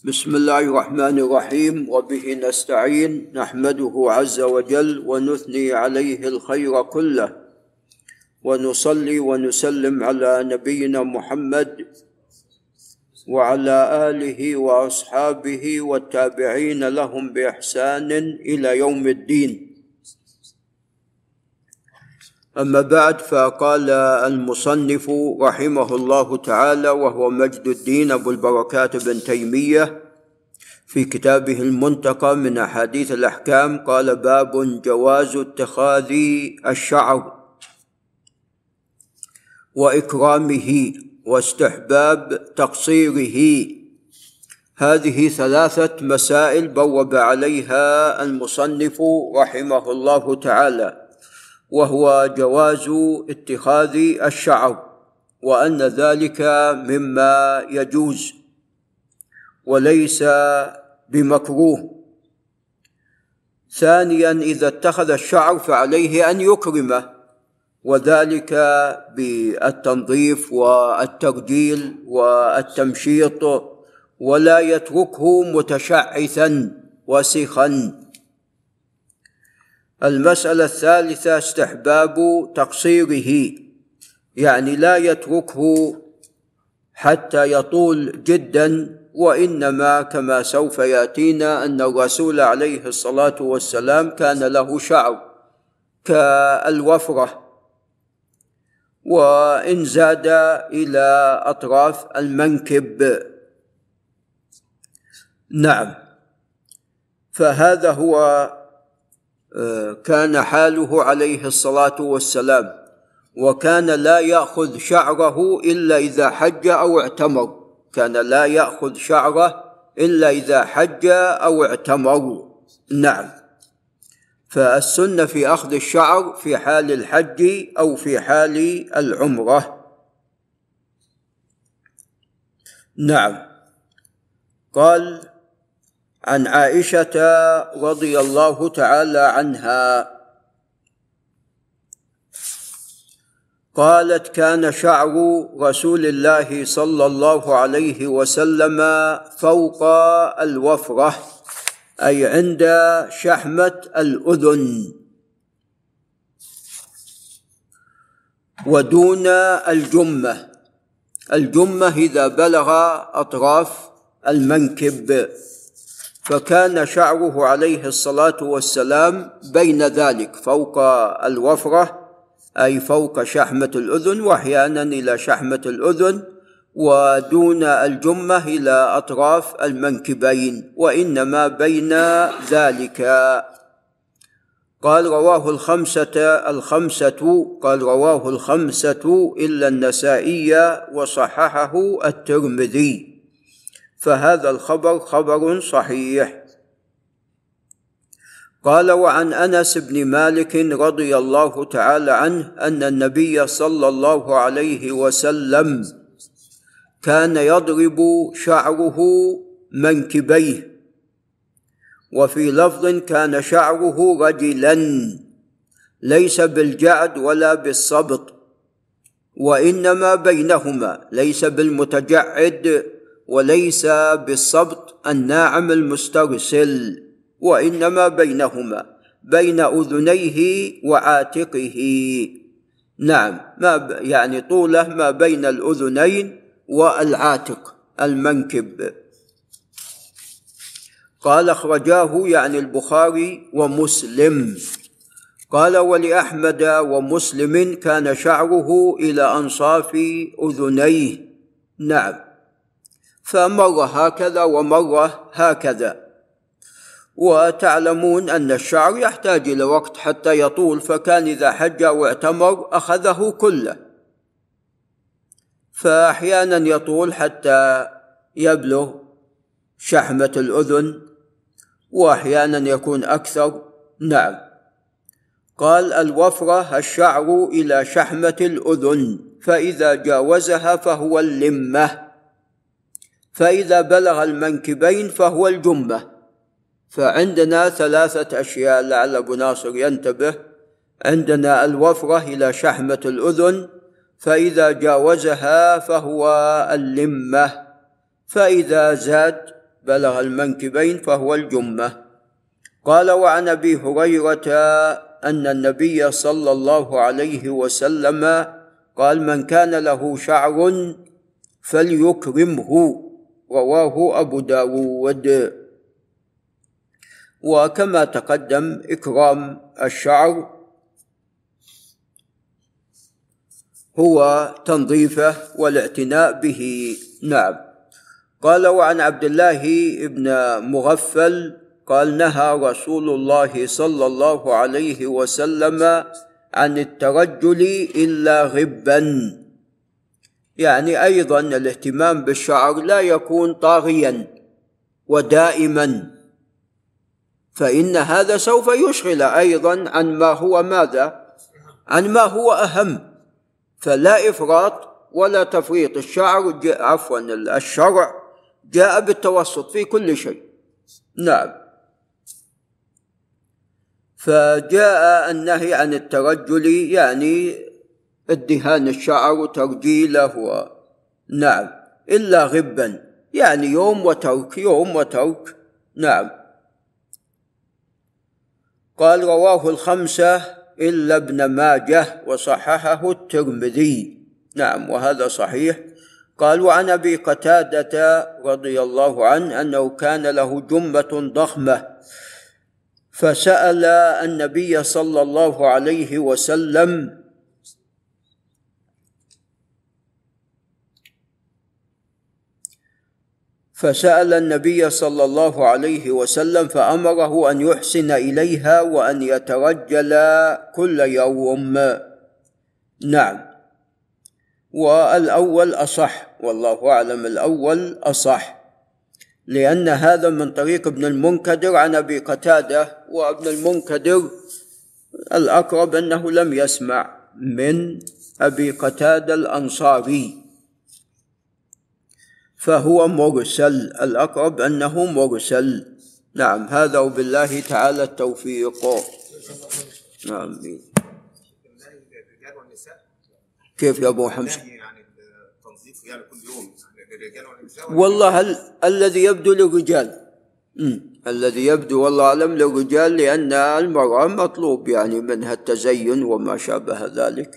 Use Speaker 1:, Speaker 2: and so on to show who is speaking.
Speaker 1: بسم الله الرحمن الرحيم. وبه نستعين نحمده عز وجل ونثني عليه الخير كله. ونصلي ونسلم على نبينا محمد وعلى آله وأصحابه والتابعين لهم بإحسان إلى يوم الدين. أما بعد فقال المصنف رحمه الله تعالى وهو مجد الدين أبو البركات بن تيمية في كتابه المنتقى من أحاديث الأحكام قال باب جواز اتخاذ الشعر وإكرامه واستحباب تقصيره. هذه ثلاثة مسائل بوب عليها المصنف رحمه الله تعالى. وهو جواز اتخاذ الشعر وأن ذلك مما يجوز وليس بمكروه. ثانيا إذا اتخذ الشعر فعليه أن يكرمه وذلك بالتنظيف والترجيل والتمشيط ولا يتركه متشعثا وسخا. المسألة الثالثة استحباب تقصيره يعني لا يتركه حتى يطول جدا وإنما كما سوف يأتينا أن الرسول عليه الصلاة والسلام كان له شعر كالوفرة وإن زاد إلى أطراف المنكب. نعم. فهذا هو كان حاله عليه الصلاة والسلام وكان لا يأخذ شعره إلا إذا حج أو اعتمر. كان لا يأخذ شعره إلا إذا حج أو اعتمر. نعم. فالسنة في أخذ الشعر في حال الحج أو في حال العمرة. نعم. قال عن عائشة رضي الله تعالى عنها. قالت كان شعر رسول الله صلى الله عليه وسلم فوق الوفرة أي عند شحمة الأذن. ودون الجمة الجمة إذا بلغ أطراف المنكب. فكان شعره عليه الصلاة والسلام بين ذلك فوق الوفرة أي فوق شحمة الأذن واحيانا إلى شحمة الأذن ودون الجمة إلى أطراف المنكبين وإنما بين ذلك. قال رواه الخمسة الخمسة قال رواه الخمسة إلا النسائي وصححه الترمذي. فهذا الخبر خبر صحيح. قال وعن أنس بن مالك رضي الله تعالى عنه أن النبي صلى الله عليه وسلم كان يضرب شعره منكبيه وفي لفظ كان شعره رجلا ليس بالجعد ولا بالصبط وإنما بينهما ليس بالمتجعد وليس بالصبط الناعم المسترسل وإنما بينهما بين أذنيه وعاتقه. نعم ما يعني طوله ما بين الأذنين والعاتق المنكب. قال أخرجاه يعني البخاري ومسلم. قال ولأحمد ومسلم كان شعره إلى أنصاف أذنيه. نعم. فمر هكذا ومر هكذا. وتعلمون أن الشعر يحتاج إلى وقت حتى يطول فكان إذا حج أو اعتمر أخذه كله. فأحيانا يطول حتى يبلغ شحمة الأذن وأحيانا يكون أكثر. نعم. قال الوفرة الشعر إلى شحمة الأذن فإذا جاوزها فهو اللمة. فإذا بلغ المنكبين فهو الجمة فعندنا ثلاثة أشياء لعل أبو ناصر ينتبه. عندنا الوفرة إلى شحمة الأذن فإذا جاوزها فهو اللمة. فإذا زاد بلغ المنكبين فهو الجمة قال وعن أبي هريرة أن النبي صلى الله عليه وسلم قال من كان له شعر فليكرمه. رواه أبو داود. وكما تقدم إكرام الشعر هو تنظيفه والاعتناء به. نعم. قال وعن عبد الله بن مغفل قال نهى رسول الله صلى الله عليه وسلم عن الترجل إلا غبا يعني أيضا الاهتمام بالشعر لا يكون طاغيا ودائما. فإن هذا سوف يشغل أيضا عن ما هو ماذا؟ عن ما هو أهم. فلا إفراط ولا تفريط. الشعر عفوا الشرع جاء بالتوسط في كل شيء. نعم. فجاء النهي عن الترجل يعني ادهان الشعر وترجيله و... نعم. إلا غبا. يعني يوم وترك يوم وترك. نعم. قال رواه الخمسة إلا ابن ماجه وصححه الترمذي. نعم وهذا صحيح. قال وعن أبي قتادة رضي الله عنه أنه كان له جمة ضخمة فسأل النبي صلى الله عليه وسلم فسأل النبي صلى الله عليه وسلم فأمره أن يحسن إليها وأن يترجل كل يوم. نعم. والأول أصح والله أعلم الأول أصح لأن هذا من طريق ابن المنكدر عن أبي قتادة وابن المنكدر الأقرب أنه لم يسمع من أبي قتادة الأنصاري. فهو مرسل الأقرب أنه مرسل نعم هذا وبالله تعالى التوفيق. نعم. كيف يا للرجال والنساء والله ال... الذي يبدو للرجال. الذي يبدو والله أعلم للرجال لأن المرأة مطلوب يعني منها التزين وما شابه ذلك.